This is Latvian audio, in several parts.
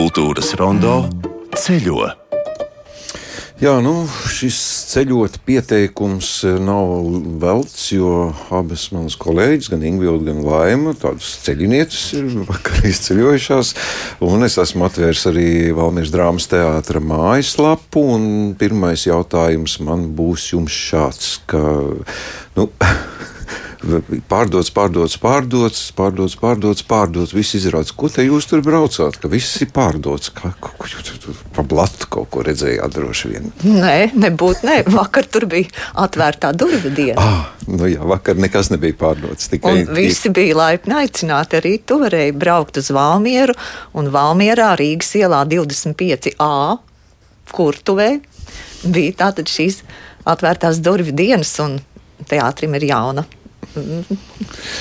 Kultūras rondo ceļo. Jā, nu, šis ceļot pieteikums nav velts, jo abas manas kolēģis, gan Ingūna, gan Laima, tādas ceļinieces, ir vakar izceļojušās. Es esmu atvērs arī Valmīras drāmas teātra mājaslapu. Pirmais jautājums man būs jums šāds, ka, nu, pārdots, pārdots, pārdots, pārdots, pārdots, pārdots. Viss izrādās, ko te jūs tur braucāt, ka viss ir pārdots. Kā, ko, ko jūs tur pa blatu kaut ko redzējāt droši vien? Nē, nebūtu, nē. Vakar tur bija atvērtā durvju diena. Ah, nu jā, vakar nekas nebija pārdots. Tikai un visi bija laipni aicināti. Arī tu varēji braukt uz Valmieru un Valmierā Rīgas ielā 25A kurtuvē bija tātad šīs atvērtās durvju dienas un teātrim ir jauna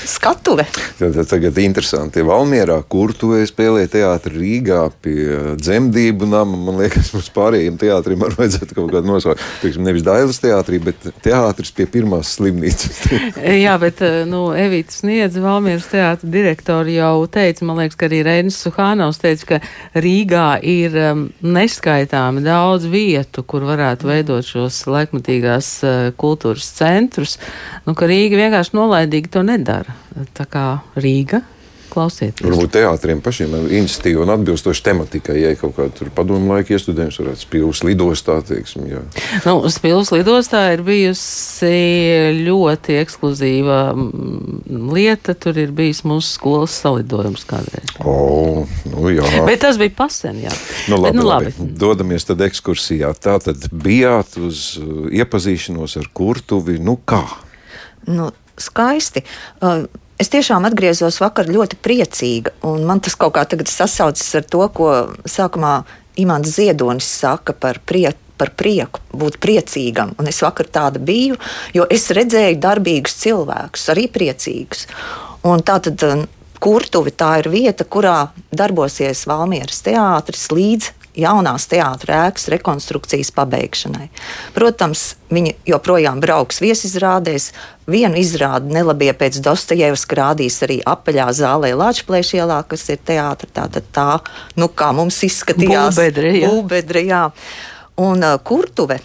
skatuve. Tad, tagad ir interesanti, ja Valmjerā, kur tu spēlē teātrī Rīgā pie dzemdību nama. Man liekas, mums pārējiem teātrim arī vajadzētu kaut kādu nosaukt. Teiksim, nevis Dailas teātrī, bet teātris pie pirmās slimnīcas. Jā, bet eh, nu, Evita Sniedz, Valmjeras teātra direktori jau teica, man liekas, ka arī Reinis Suhānaus teica, ka Rīgā ir um, neskaitāmi daudz vietu, kur varētu veidot šos laikmatīgās uh, kultūras centrus. Nu, ka Rīga vienkārši nolaidīgi to nedara. Tā kā Rīga. Klausieties. Varbūt teātriem pašiem ir iniciatīva un atbilstoši tematikai. Ja kaut kāda padomu laika iestudējums varētu spilvas lidostā, teiksim, jā. Nu, spilvas lidostā ir bijusi ļoti ekskluzīva mm, lieta. Tur ir bijis mūsu skolas salidojums kādreiz. O, nu jā. Bet tas bija pasen, jā. Nu, labi, Bet, nu, labi. labi. Dodamies tad ekskursijā. Tā tad bijāt uz uh, iepazīšanos ar kurtuvi. Nu kā? Nu, skaisti. Uh, es tiešām atgriezos vakar ļoti priecīga, un man tas kaut kā tagad sasaucas ar to, ko sākumā Imants Ziedonis saka par prieku par prieku, būt priecīgam. Un es vakar tāda biju, jo es redzēju darbīgus cilvēkus, arī priecīgus. Un tā tad uh, kurtuve tā ir vieta, kurā darbosies Valmieras teātris līdz jaunās teātras ēkas rekonstrukcijas pabeigšanai. Protams, viņi joprojām brauks viesizrādēs. Vienu izrādi nelabie pēc Dostojevska rādīs arī apaļā zālē Latvijas ielā, kas ir teātris. Tā, tā, tā, nu, kā mums izskatījās, Būbedre, jā. Būbedre, jā. Un uh, kurtuve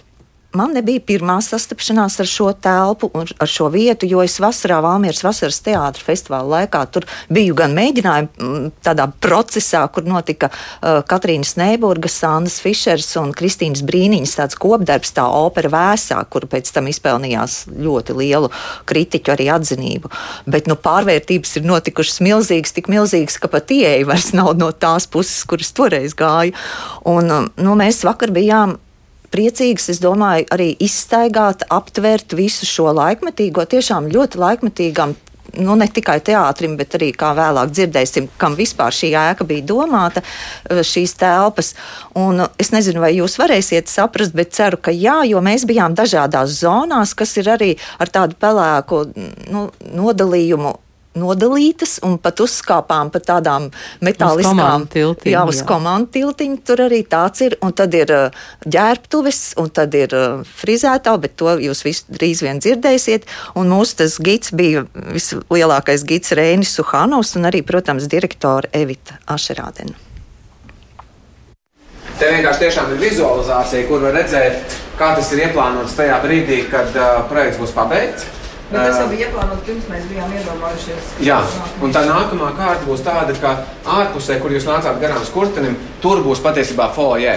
man nebija pirmā sastapšanās ar šo telpu un ar šo vietu, jo es vasarā, Valmieras vasaras teātra festivāla laikā, tur biju gan mēģinājumi mm, tādā procesā, kur notika uh, Katrīnas Neiburgas, Sandras Fišers un Kristīnas Brīniņas tāds kopdarbs, tā opera vēsā, kur pēc tam izpelnījās ļoti lielu kritiķu arī atzinību. Bet nu, pārvērtības ir notikušas milzīgas, tik milzīgas, ka pat ieeja vairs nav no tās puses, kuras toreiz gāja. Un, um, nu, mēs vakar bijām priecīgs, es domāju, arī izstaigāt, aptvert visu šo laikmetīgo, tiešām ļoti laikmetīgam nu, ne tikai teātrim, bet arī, kā vēlāk dzirdēsim, kam vispār šī ēka bija domāta, eh, šīs telpas. Un es nezinu, vai jūs varēsiet saprast, bet ceru, ka jā, jo mēs bijām dažādās zonās, kas ir arī ar tādu pelēku nu, nodalījumu nodalītas un pat uzkāpām pa tādām metāliskām tiltiņām. Jā, uz komandu tiltiņu tur arī tāds ir. Un tad ir uh, ģērbtuves, un tad ir uh, frizētā, bet to jūs visu drīz vien dzirdēsiet. Un mūsu tas gids bija vislielākais gids Rēnis Suhanovs un arī, protams, direktora Evita Ašerādena. Te vienkārši tiešām ir vizualizācija, kur var redzēt, kā tas ir ieplānots tajā brīdī, kad uh, projekts būs pabeigts. Bet tas jau bija ieplānots pirms mēs bijām iedomājušies. Jā, un tā nākamā kārta būs tāda, ka ārpusē, kur jūs nācāt garām skurtenim, tur būs patiesībā foje.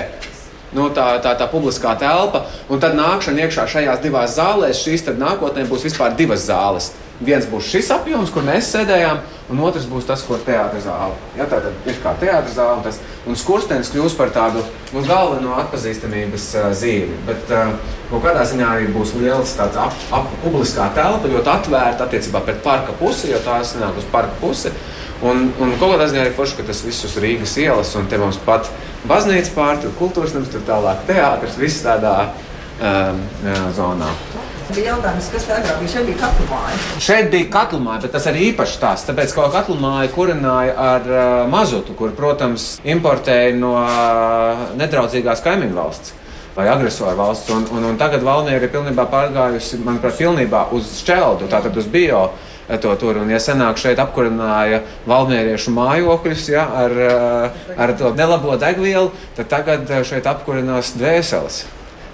Nu, tā, tā, tā publiskā telpa, un tad nākšana iekšā šajās divās zālēs, šīs nākotnē būs vispār divas zāles. Viens būs šis apjoms, kur mēs sēdējām, un otrs būs tas, kur teātris zāle. Ja, tā tad ir kā teātris zāle, un, tas, un skurstenis kļūs par tādu nu, galveno atpazīstamības uh, zīmi. Bet uh, kādā ziņā arī būs liels tāds ap, ap, publiskā telpa, ļoti atvērta attiecībā pret parka pusi, jo tā sanāk uz parka pusi. Un, un kaut kādā ziņā arī forši, ka tas viss uz Rīgas ielas, un te mums pat baznīca pār, tur kultūras nams, tur tālāk teātris, viss tādā um, uh, zonā. Bija jautājums, kas tā agrāk bija? Šeit bija katlu māja. Šeit bija katlu māja, bet tas arī īpašs tās. Tāpēc, ka katlu māja kurināja ar uh, mazotu, kur, protams, importēja no uh, nedraudzīgās kaimiņu valsts vai agresoru valsts. Un, un, un tagad Valniera ir pilnībā pārgājusi, manuprāt, pilnībā uz šķeldu, tātad uz bio to tur. Un, ja senāk šeit apkurināja valmēriešu mājokļus ja, ar, eh, ar to nelabo degvielu, tad tagad eh, šeit apkurinās dvēseles.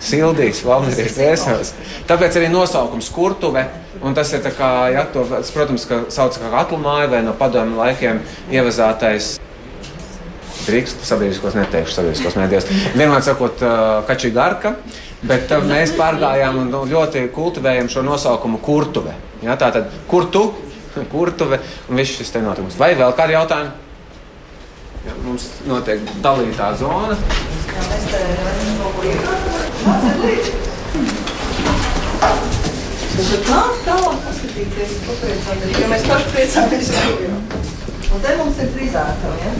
Sildīgs, valmēriešu dvēseles. Tāpēc arī nosaukums kurtuve. Un tas ir tā kā, ja, to, protams, ka sauc kā katlu māju vai no padomju laikiem ievazātais drīkst sabiedriskos neteikšu sabiedriskos mēdījos. Vienmēr sakot, uh, kačigarka, bet uh, mēs pārgājām un nu, ļoti kultivējam šo nosaukumu kurtuve. Ja, tā tad kurtu, kurtuve un viss šis te notikums. Vai vēl kādi jautājumi? Ja, mums notiek dalītā zona. Tas ir nāk tālāk paskatīties, papriecāties, jo mēs paši priecāmies jau. Un te mums ir frizētava, ja?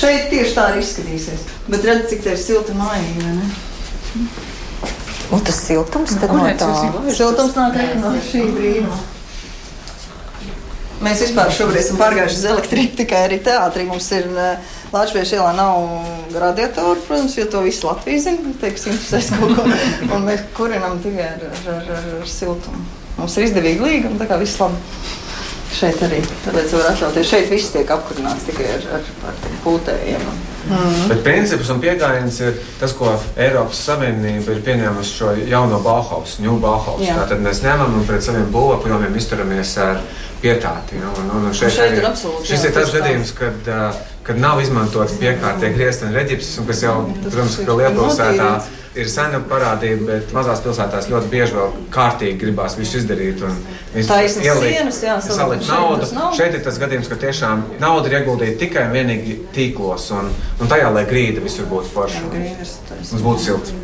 Šeit tieši tā arī izskatīsies. Bet redz, cik te ir silta mājīga, vai ne? Un tas siltums tad no tā. Siltums nāk no šī brīnuma. Mēs vispār šobrīd esam pārgājuši uz elektrību, tikai arī teātrī mums ir Latvijas ielā nav radiatoru, protams, jo to visu Latviju zina, teiksim, es kaut ko, un mēs kurinam tikai ar, ar, ar, ar, ar siltumu. Mums ir izdevīgi līgumi, tā kā viss labi. Šeit arī, tāpēc var atļauties. Šeit viss tiek apkurināts tikai ar, ar, ar pūtējiem. Mm. Bet princips un pieejams ir tas, ko Eiropas Savienība ir pieņēmusi šo jauno Bauhaus, New Bauhaus. Jā. Tātad mēs ņemam un pret saviem būvapjomiem izturamies ar pietāti. Nu, un, un, un šeit, Šeit ir arī- absolūti, Šis jā, ir tas gadījums, kad, uh, kad nav izmantots piekārtie griezti un reģipsis, un kas jau, protams, ir ka Lietuvā notīrīts. Ir sena parādība, bet mazās pilsētās ļoti bieži vēl kārtīgi gribās visu izdarīt. ielikt, sienas, jā, salikt. naudu. tas nav. Šeit ir tas gadījums, ka tiešām nauda ir ieguldīta tikai un vienīgi tīklos un, un tajā, lai grīda visur būtu forša. Mums būtu silts.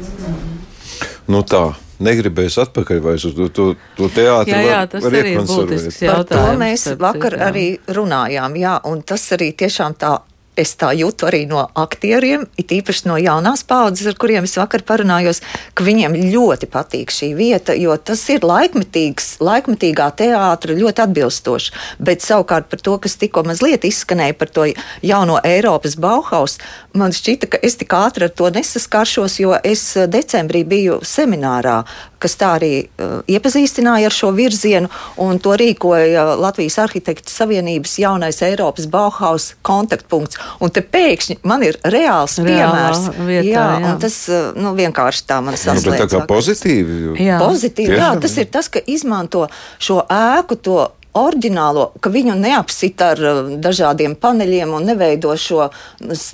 Nu tā, negribēs atpakaļ vairs uz to, to, to teātri. Jā, jā, var- tas var arī ir būtisks Par to jautājums. mēs vakar arī runājām. Jā, un tas arī tiešām tā. Es tā jūtu arī no aktieriem, it īpaši no jaunās paudzes, ar kuriem es vakar parunājos, ka viņiem ļoti patīk šī vieta, jo tas ir laikmetīgs, laikmetīgā teātra ļoti atbilstoši. Bet savukārt par to, kas tikko mazliet izskanēja par to jauno Eiropas Bauhaus, man šķita, ka es tik ātri ar to nesaskaršos, jo es eh, decembrī biju seminārā, kas tā arī uh, iepazīstināja ar šo virzienu, un to rīkoja Latvijas Arhitektu Savienības jaunais Eiropas Bauhaus kontaktpunkts. Un te pēkšņi man ir reāls Reālā piemērs. vietā, jā, jā. un tas uh, nu, vienkārši tā man Nu, bet tā kā pozitīvi. jo- Jā. Pozitīvi, jā, tas ir tas, ka izmanto šo ēku, to oriģinālo, ka viņu neapsit ar uh, dažādiem paneļiem un neveido šo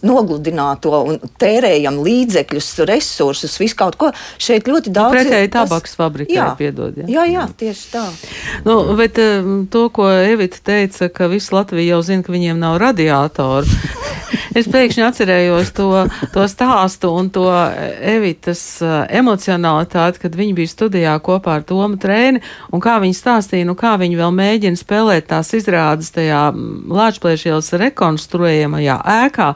nogludināto un tērējam līdzekļus, resursus, visu kaut ko. Šeit ļoti daudz. ir pretēji tabaks fabrikai, jā, piedod, jā. Jā, jā, tieši tā. Nu, bet um, to, ko Evita teica, ka visa Latvija jau zina, ka viņiem nav radiatoru. Es pēkšņi atcerējos to, to stāstu un to Evitas uh, emocionalitāti, kad viņi bija studijā kopā ar Tomu Trēni, un kā viņi stāstīja, nu kā viņi vēl mēģina spēlēt tās izrādes tajā Lāčplēšielas rekonstruējamajā ēkā,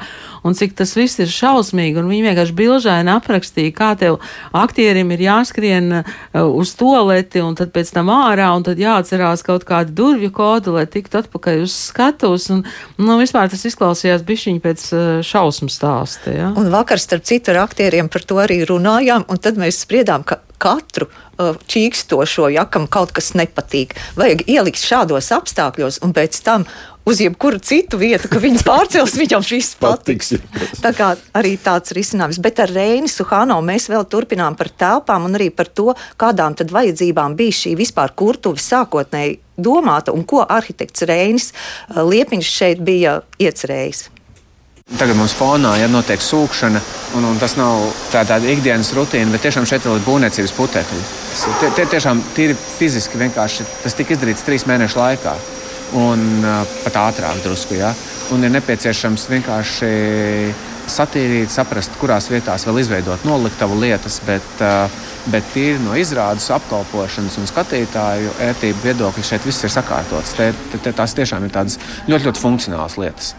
un cik tas viss ir šausmīgi, un viņi vienkārši bilžaini aprakstīja, kā tev aktierim ir jāskrien uh, uz toleti, un tad pēc tam ārā, un tad jāatcerās kaut kādu durvju kodu, lai tiktu atpakaļ uz skatuves, un, nu, vispār tas izklausījās bišķiņ pēc šausmu stāsta, ja? Un vakar, starp citu, ar aktieriem par to arī runājām, un tad mēs spriedām, ka katru uh, čīkstošo, ja kam kaut kas nepatīk, vajag ielikt šādos apstākļos, un pēc tam uz jebkuru citu vietu, ka viņas pārcels, viņam viss patiks. Tā kā arī tāds risinājums. Bet ar Reini Suhāno mēs vēl turpinām par telpām un arī par to, kādām tad vajadzībām bija šī vispār kurtuve sākotnēji domāta un ko arhitekts Reinis uh, Liepiņš šeit bija iecerējis. Tagad mums fonā ja, notiek sūkšana, un, un tas nav tā, tāda ikdienas rutīna, bet tiešām šeit ir būvniecības putekļi. Tie, tie tiešām tīri fiziski vienkārši tas tika izdarīts trīs mēnešu laikā, un uh, pat ātrāk drusku. Ja? Un ir nepieciešams vienkārši satīrīt, saprast, kurās vietās vēl izveidot noliktavu lietas, bet, bet tīri no izrādes, apkalpošanas un skatītāju ērtību viedokļa šeit viss ir sakārtots. Te, te, te, tās tiešām ir tādas ļoti, ļoti funkcionālas lietas.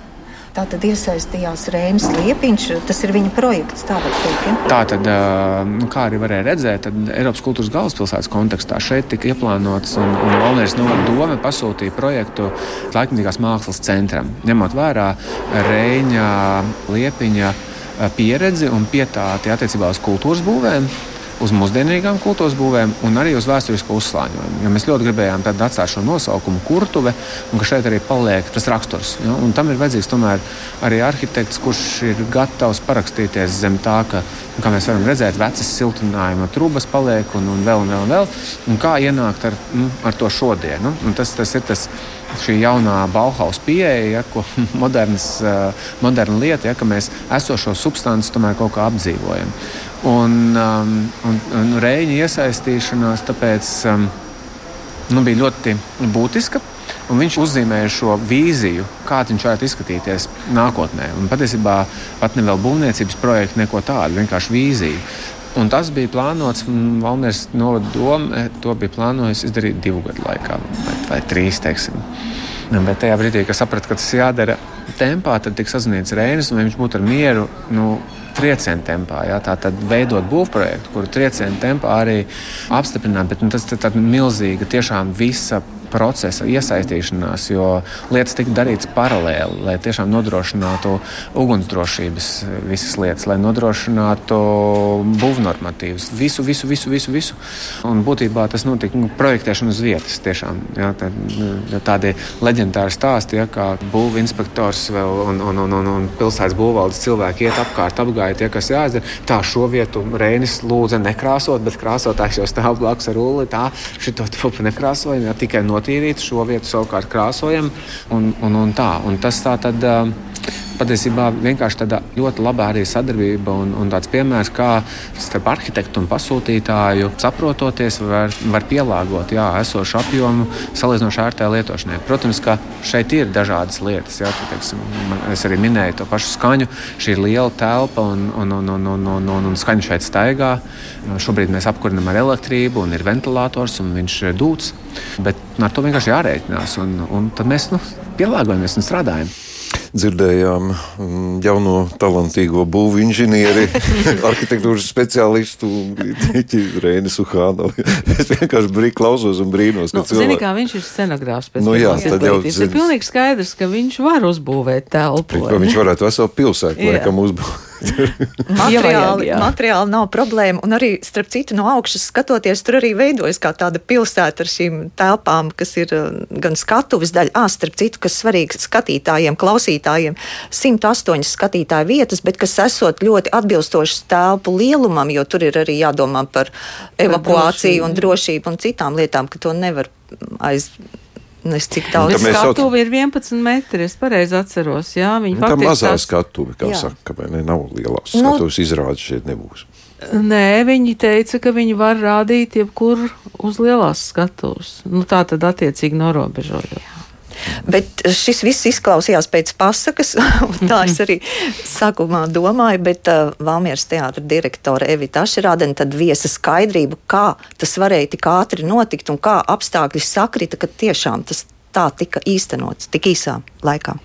Tā tad iesaistījās Rēnis Liepiņš, tas ir viņa projekts, tā var teikt. Ja? Tā tad, nu, kā arī varēja redzēt, tad Eiropas kultūras galvaspilsētas kontekstā šeit tika ieplānots un, un Valmīras novada doma pasūtīja projektu laikmatīgās mākslas centram, ņemot vērā Reņa Liepiņa pieredzi un pietāti attiecībā uz kultūras būvēm. Uz mūsdienīgām kultūras būvēm un arī uz vēsturisko uzslāņojumu. Jo mēs ļoti gribējām atstāt šo nosaukumu kurtuve, un ka šeit arī paliek tas raksturs. Ja? Un tam ir vajadzīgs tomēr arī arhitekts, kurš ir gatavs parakstīties zem tā, ka, kā mēs varam redzēt, vecas siltinājuma trūkumas paliek un, un vēl un vēl un vēl. Un kā ienākt ar, nu, ar to šodienu? Un tas, tas ir tas šī jaunā Bauhaus pieeja, ja, ko modernas, moderna lieta, ja, ka mēs esošo substanci tomēr kaut kā apdzīvojam. Un, um, un, un Reņģa iesaistīšanās tāpēc um, nu, bija ļoti būtiska. Un viņš uzzīmēja šo vīziju, kāda viņš varētu izskatīties nākotnē. Un patiesībā pat ne vēl būvniecības projekta, neko tādu, vienkārši vīziju. Un tas bija plānots, un Valmīras novada doma to bija plānojusi izdarīt divu gadu laikā, vai, vai trīs. Teiksim. Bet tajā brīdī, kad sapratu, ka tas jādara tempā, tad tika sazināts Reinis, un viņš būtu ar mieru. Nu, triecienu tempā. Ja? Tā tad veidot būvprojektu, kuru triecienu tempā arī apstiprināt, bet nu, tas ir milzīga, tiešām visa procesa iesaistīšanās, jo lietas tika darītas paralēli, lai tiešām nodrošinātu ugunsdrošības visas lietas, lai nodrošinātu būvnormatīvus, visu, visu, visu, visu. visu. Un būtībā tas notika nu, projektēšana uz vietas. Tiešām, ja, tā, nu, tādi leģendāri stāsti, ja, kā būvinspektors un, un, un, un, un pilsētas būvvaldes cilvēki iet apkārt, apgāja tie, kas jāizdara. Tā šo vietu Reinis lūdza nekrāsot, bet krāsotājs jau stāv blakus ar uli. Tā šito tupu nekrāsojam, ja, tikai notīrīt, šo vietu savukārt krāsojam un, un, un tā. Un tas tā tad. Patiesībā vienkārši tāda ļoti laba arī sadarbība un, un tāds piemērs, kā starp arhitektu un pasūtītāju saprototies, var, var pielāgot jā, esošu apjomu salīdzinoši ērtai lietošanai. Protams, ka šeit ir dažādas lietas. Jā, teiksim, es arī minēju to pašu skaņu. Šī ir liela telpa un, un, un, un, un, un, un, un skaņa šeit staigā. Šobrīd mēs apkurinām ar elektrību un ir ventilators un viņš dūts. Bet ar to vienkārši jārēķinās. Un, un tad mēs nu, pielāgojamies un strādājam dzirdējām mm, jauno talantīgo būvu inženieri, arhitektūras speciālistu Reini Suhānu. Es vienkārši brīvi klausos un brīnos. Nu, cilvēki... Zini, kā viņš ir scenogrāfs. Nu, jā, tad jau zin... ir pilnīgi skaidrs, ka viņš var uzbūvēt telpu. Viņš varētu veselu pilsētu laikam uzbūvēt. materiāli, materiāli nav problēma. Un arī, starp citu, no augšas skatoties, tur arī veidojas kā tāda pilsēta ar šīm telpām, kas ir uh, gan skatuves daļa, ah, starp citu, kas svarīgs skatītājiem, klausītājiem. 108 skatītāju vietas, bet kas esot ļoti atbilstošas telpu lielumam, jo tur ir arī jādomā par evakuāciju un drošību un citām lietām, ka to nevar aiz Es cik daudz nu, skatuvi ir 11 metri, es pareizi atceros. Jā, viņi nu, tā mazā tās... skatuve, kā jā. saka, vai ne, nav lielās nu, skatuves izrādes šeit nebūs. Nē, viņi teica, ka viņi var rādīt jebkur uz lielās skatuves. Nu, tā tad attiecīgi norobežojot. Bet šis viss izklausījās pēc pasakas, un tā es arī sākumā domāju, bet uh, Valmieras teātra direktore Evita Ašerādena tad viesa skaidrību, kā tas varēja tik ātri notikt un kā apstākļi sakrita, ka tiešām tas tā tika īstenots tik īsā laikā.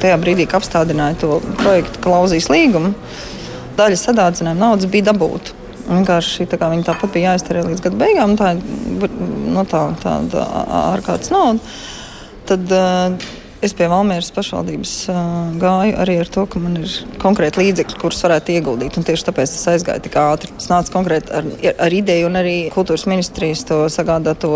Tajā brīdī, kad apstādināja to projektu klauzijas līgumu, daļa sadārdzinājuma naudas bija dabūta. Vienkārši tā viņa tāpat bija jāizterē līdz gada beigām. Tā ir no tā, tā, tā ārkārtas nauda. Tad, uh, Es pie Valmieras pašvaldības gāju arī ar to, ka man ir konkrēti līdzekļi, kurus varētu ieguldīt. Tieši tāpēc tas aizgāja tik ātri. Es nācu konkrēti ar, ar ideju, un arī kultūras ministrijas to sagādāto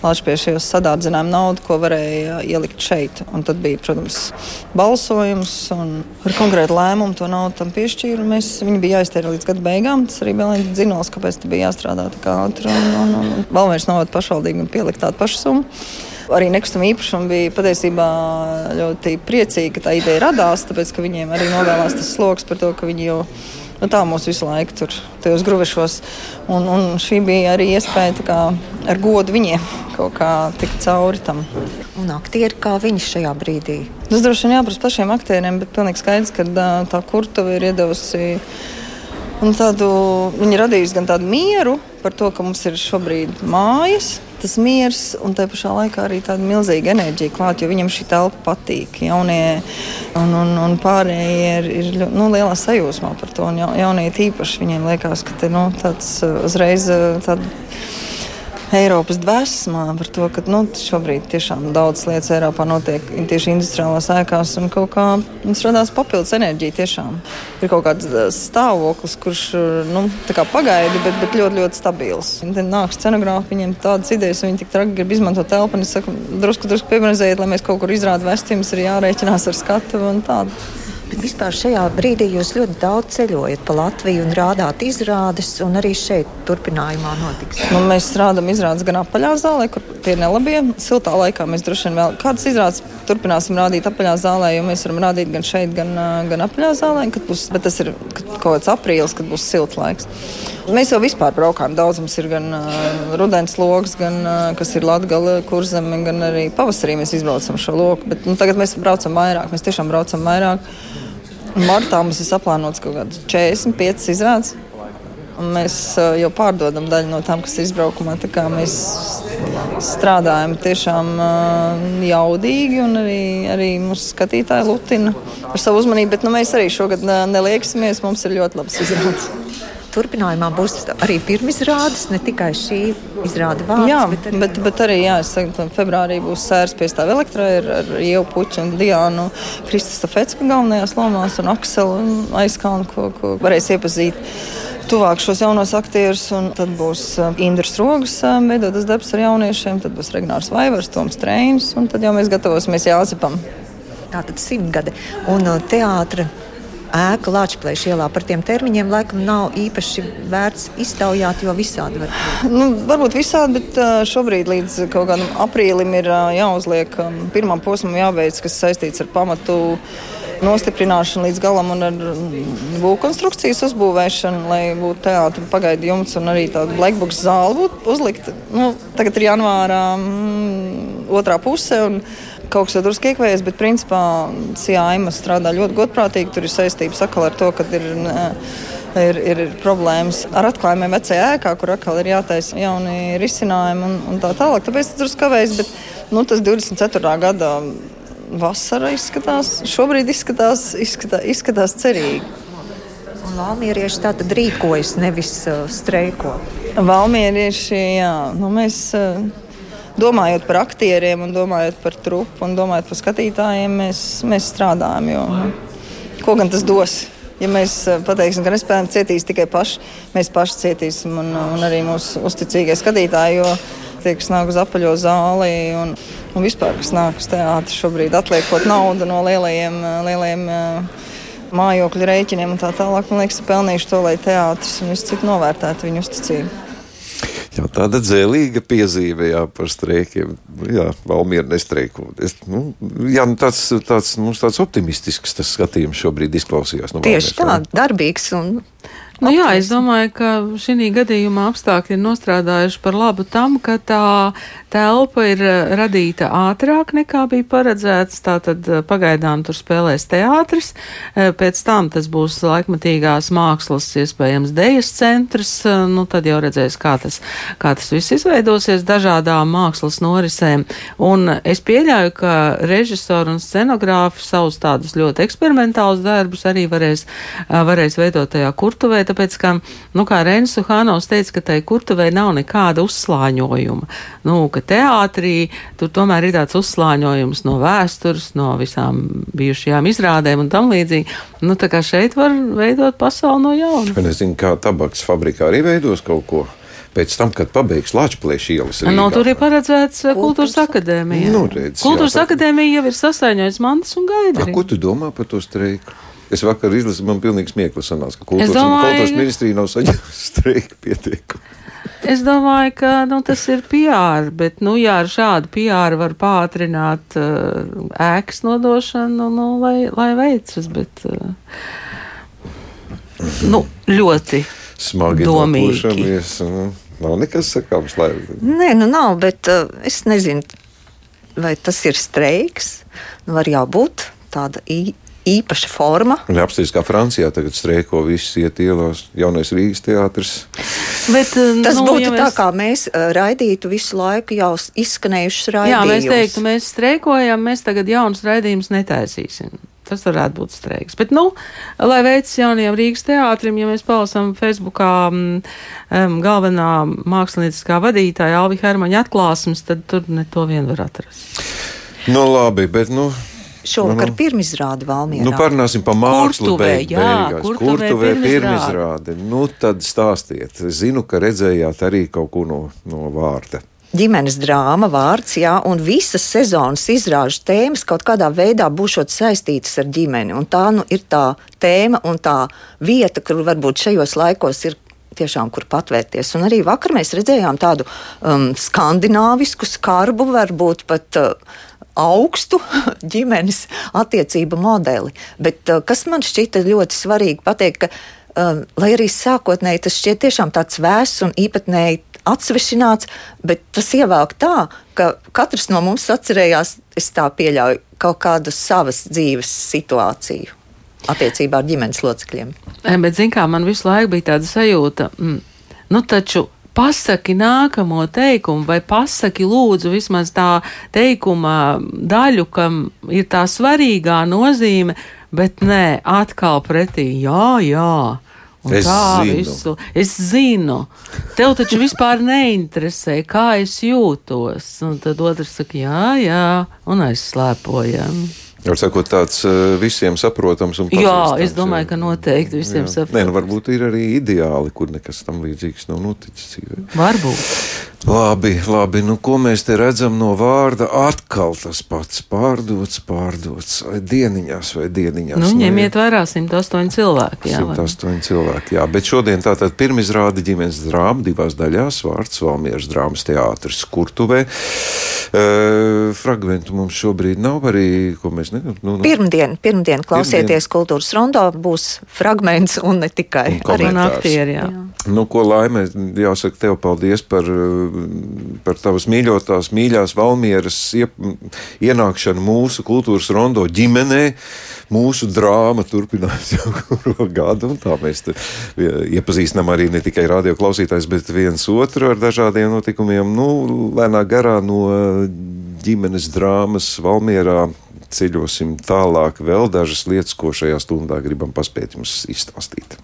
Latvijas sadārdzinājumu naudu, ko varēja ielikt šeit. Un tad bija, protams, balsojums, un ar konkrētu lēmumu to naudu tam piešķīru. Mēs, viņi bija jāiztērē līdz gada beigām. Tas arī bija zināms, kāpēc tas bija jāstrādā tik ātri. Un, un, un, un Valmieras novada pašvaldība pielikt tādu pašu summu arī nekustamā īpašuma bija patiesībā ļoti priecīgi, ka tā ideja radās, tāpēc ka viņiem arī novēlās tas sloks par to, ka viņi jau. Nu, tā mūs visu laiku tur tajos gruvešos. Un, un šī bija arī iespēja kā, ar godu viņiem kaut kā tikt cauri tam. Un aktieri kā viņi šajā brīdī? Tas droši vien jāprasa pašiem aktieriem, bet pilnīgi skaidrs, ka tā kurtuve ir iedavusi. Tādu, viņa radījusi gan tādu mieru par to, ka mums ir šobrīd mājas, tas miers un tā pašā laikā arī tāda milzīga enerģija klāt, jo viņam šī telpa patīk. Jaunie un, un, un pārējie ir, ir nu, lielā sajūsmā par to. Un ja, jaunie tīpaši viņiem liekas, ka te, nu, tāds uh, uzreiz uh, tāda Eiropas dvēsmā par to, ka nu, šobrīd tiešām daudz lietas Eiropā notiek tieši industriālās ēkās un kaut kā mums radās papildus enerģija tiešām. Ir kaut kāds uh, stāvoklis, kurš uh, nu, pagaidi, bet, bet ļoti, ļoti stabils. Tad nāk scenogrāfi, viņiem tādas idejas, viņi tik traki grib izmantot telpu, un es saku, drusku, drusku piebremzējiet, lai mēs kaut kur izrādām vēstījumus, ir jārēķinās ar skatu un tādu. Bet vispār šajā brīdī jūs ļoti daudz ceļojat pa Latviju un rādāt izrādes, un arī šeit turpinājumā notiks. Nu, mēs rādām izrādes gan apaļā zālē, kur tie nelabie. Siltā laikā mēs droši vien vēl kādas izrādes turpināsim rādīt apaļā zālē, jo mēs varam rādīt gan šeit, gan, gan apaļā zālē. Būs, bet tas ir kaut kāds aprīlis, kad būs silts laiks. Mēs jau vispār braukām daudz. Mums ir gan uh, rudens lokus, gan uh, kas ir Latvijas kurzeme, gan arī pavasarī mēs izbraucam šo loku. Bet nu, tagad mēs braucam vairāk. Mēs tiešām braucam vairāk. Martā mums ir saplānots kaut kāds 45 izrādes. Mēs uh, jau pārdodam daļu no tām, kas ir izbraukumā. Mēs strādājam tiešām uh, jaudīgi, un arī, arī mūsu skatītāji lutina par savu uzmanību. Bet nu, mēs arī šogad nelieksimies. Mums ir ļoti labs izrādes. Turpinājumā būs arī pirmizrādes, ne tikai šī izrāde vārds. Jā, bet arī, bet, bet arī jā, saku, februārī būs sērs pie stāv elektrā ar, ar Ievu Puķu un Diānu Kristista Fecka galvenajās lomās un Akselu un Aizkalnu, ko, ko varēs iepazīt tuvāk šos jaunos aktierus. Tad būs uh, Indras Rogas veidotas darbs ar jauniešiem, tad būs Regnārs Vaivars, Toms Trēns, un tad jau mēs gatavosimies Jāzepam. Tātad simtgade un uh, teātra ēka Latvijas ielā. Par tiem termiņiem laikam nav īpaši vērts iztaujāt, jo visādi var būt. Nu, varbūt visādi, bet šobrīd līdz kaut kādam aprīlim ir jāuzliek um, pirmam posmam jābeidz, kas saistīts ar pamatu nostiprināšanu līdz galam un ar būvkonstrukcijas uzbūvēšanu, lai būtu teātris pagaidu jumts un arī tāda blackbox zāle būtu uzlikta. Nu, tagad ir janvārā mm, otrā puse. Un, kaut kas drusku iekvējies, bet principā Sijāima strādā ļoti godprātīgi. Tur ir saistības atkal ar to, ka ir. Ir, ir, ir problēmas ar atklājumiem vecajā ēkā, kur atkal ir jātaisa jauni risinājumi un, un tā tālāk. Tāpēc tas drusku kavējas, bet nu, tas 24. gada vasara izskatās, šobrīd izskatās, izskatās, izskatās cerīgi. Valmierieši tā tad rīkojas, nevis uh, streiko. Valmierieši, jā, nu mēs. Uh, domājot par aktieriem, un domājot par trupu un domājot par skatītājiem, mēs, mēs strādājam. Jo, ko gan tas dos? Ja mēs eh, pateiksim, ka nespējam cietīs tikai paši, mēs paši cietīsim un, un arī mūsu uzticīgie skatītāji. Jo tie, kas nāk uz apaļo zāli un, un vispār, kas nāk uz teātri šobrīd, atliekot naudu no lielajiem, eh, lielajiem eh, mājokļu rēķiniem un tā tālāk, man liekas, ir pelnījuši to, lai teātris un viss cits novērtētu viņu uzticību. Jā, tāda dzēlīga piezīme jā, par streikiem. Jā, Valmiera nestreiko. Es, nu, jā, nu, tāds, tāds, mums tāds optimistisks tas skatījums šobrīd izklausījās. No Tieši tā, darbīgs un Nu, jā, es domāju, ka šī gadījumā apstākļi ir nostrādājuši par labu tam, ka tā telpa ir eh, radīta ātrāk nekā bija paredzēts. Tātad eh, pagaidām tur spēlēs teātris, eh, pēc tam tas būs laikmatīgās mākslas, iespējams, dejas centrs. Nu, tad jau redzēs, kā tas, kā tas viss izveidosies dažādām mākslas norisēm. Un es pieļauju, ka režisori un scenogrāfi savus tādus ļoti eksperimentālus darbus arī varēs, varēs veidot tajā kurtuvē tāpēc, ka, nu, kā Reinis Suhānovs teica, ka tai kurtuvei nav nekāda uzslāņojuma. Nu, ka teātrī tur tomēr ir tāds uzslāņojums no vēstures, no visām bijušajām izrādēm un tam līdzīgi. Nu, tā kā šeit var veidot pasauli no jauna. Es nezinu, kā tabaks fabrikā arī veidos kaut ko pēc tam, kad pabeigs Latvijas ielas. No, tur ir paredzēts uh, kultūras, akadēmija. Nu, redz, kultūras jā, akadēmija jau ir sasaņojusi mantas un gaida. Ko tu domā par to streiku? Es vakar izlasīju, man pilnīgi smieklīgi sanāca, ka kultūras, domāju, kultūras ministrija nav saņēmusi streika pieteikumu. Es domāju, ka nu, tas ir PR, bet, nu, ja ar šādu PR var pātrināt uh, ēkas nodošanu, nu, lai, lai veicas, bet, uh, nu, ļoti smagi domīgi. Nu, nav nekas sakāms, lai. Nē, nu nav, bet uh, es nezinu, vai tas ir streiks, nu, var jābūt tāda īsta īpaša forma. Un apstāties, kā Francijā tagad streiko, viss iet ielās, jaunais Rīgas teātris. Bet, eh, Tas nu, būtu ja mēs... tā, kā mēs eh, raidītu visu laiku jau izskanējušas raidījumus. Jā, mēs teiktu, mēs streikojam, mēs tagad jaunas raidījumus netaisīsim. Tas varētu būt streiks. Bet, nu, lai veicas jaunajam Rīgas teātrim, ja mēs palasām Facebookā um, galvenā mākslinieckā vadītāja Alvi Hermaņa atklāsmes, tad tur ne to vien var atrast. Nu, labi, bet, nu, Šovakar pirmizrāde Valmierā. Nu, parunāsim par mākslu Kurtuvē, beig- jā, beigās. Kurtuvē Kurtuvē pirmizrāde. pirmizrāde. Nu, tad stāstiet. Zinu, ka redzējāt arī kaut ko no, no vārda. ģimenes drāma, vārds, jā, un visas sezonas izrāžu tēmas kaut kādā veidā būšot saistītas ar ģimeni. Un tā nu, ir tā tēma un tā vieta, kur varbūt šajos laikos ir. Tiešām, kur patvērties. Un arī vakar mēs redzējām tādu um, skandināvisku, skarbu, varbūt pat uh, augstu ģimenes attiecību modeli. Bet uh, kas man šķita ļoti svarīgi pateikt, ka, um, lai arī sākotnēji tas šķiet tiešām tāds vēss un īpatnēji atsvešināts, bet tas ievelk tā, ka katrs no mums atcerējās, es tā pieļauju, kaut kādu savas dzīves situāciju attiecībā ar ģimenes locekļiem. Bet, zin kā, man visu laiku bija tāda sajūta, mm, nu taču pasaki nākamo teikumu, vai pasaki lūdzu vismaz tā teikuma daļu, kam ir tā svarīgā nozīme, bet nē, atkal pretī, jā, jā. Un Es tā zinu. visu. Es zinu. Tev taču vispār neinteresē, kā es jūtos. Un tad otrs saka, jā, jā, un aizslēpojam. Var sakot, tāds eh, visiem saprotams un Jā, pazīstams, es domāju, ka noteikti visiem Jā. saprotams. Nē, nu, varbūt ir arī ideāli, kur nekas tam līdzīgs nav noticis dzīvē. Varbūt. Labi, labi. Nu, ko mēs te redzam no vārda? Atkal tas pats pārdots, pārdots. Vai dieniņās, vai dieniņās. Nu, Nu, ņemiet vērā 108 cilvēki. Jā, vai ne? 108 cilvēki. Jā, bet šodien tātad pirmizrāda ģimenes drāma divās daļās. Vārds Valmieras drāmas teātris Kurtuvē. Uh, fragmentu mums šobrīd nav arī, ko mēs nezinām. Nu, nu, Pirmdien, pirmdien klausieties kultūras rondo, būs fragments un ne tikai. Un Arī aktieri, jā. Nu, ko laimē, jāsaka, tev paldies par, par tavas mīļotās, mīļās Valmieras iep, ienākšanu mūsu kultūras rondo ģimenē. Mūsu drāma turpinās jau kuru gadu, un tā mēs iepazīstinām arī ne tikai radio klausītājs, bet viens otru ar dažādiem notikumiem. Nu, lēnā garā no ģimenes drāmas Valmierā ceļosim tālāk. Vēl dažas lietas, ko šajā stundā gribam paspēt jums izstāstīt.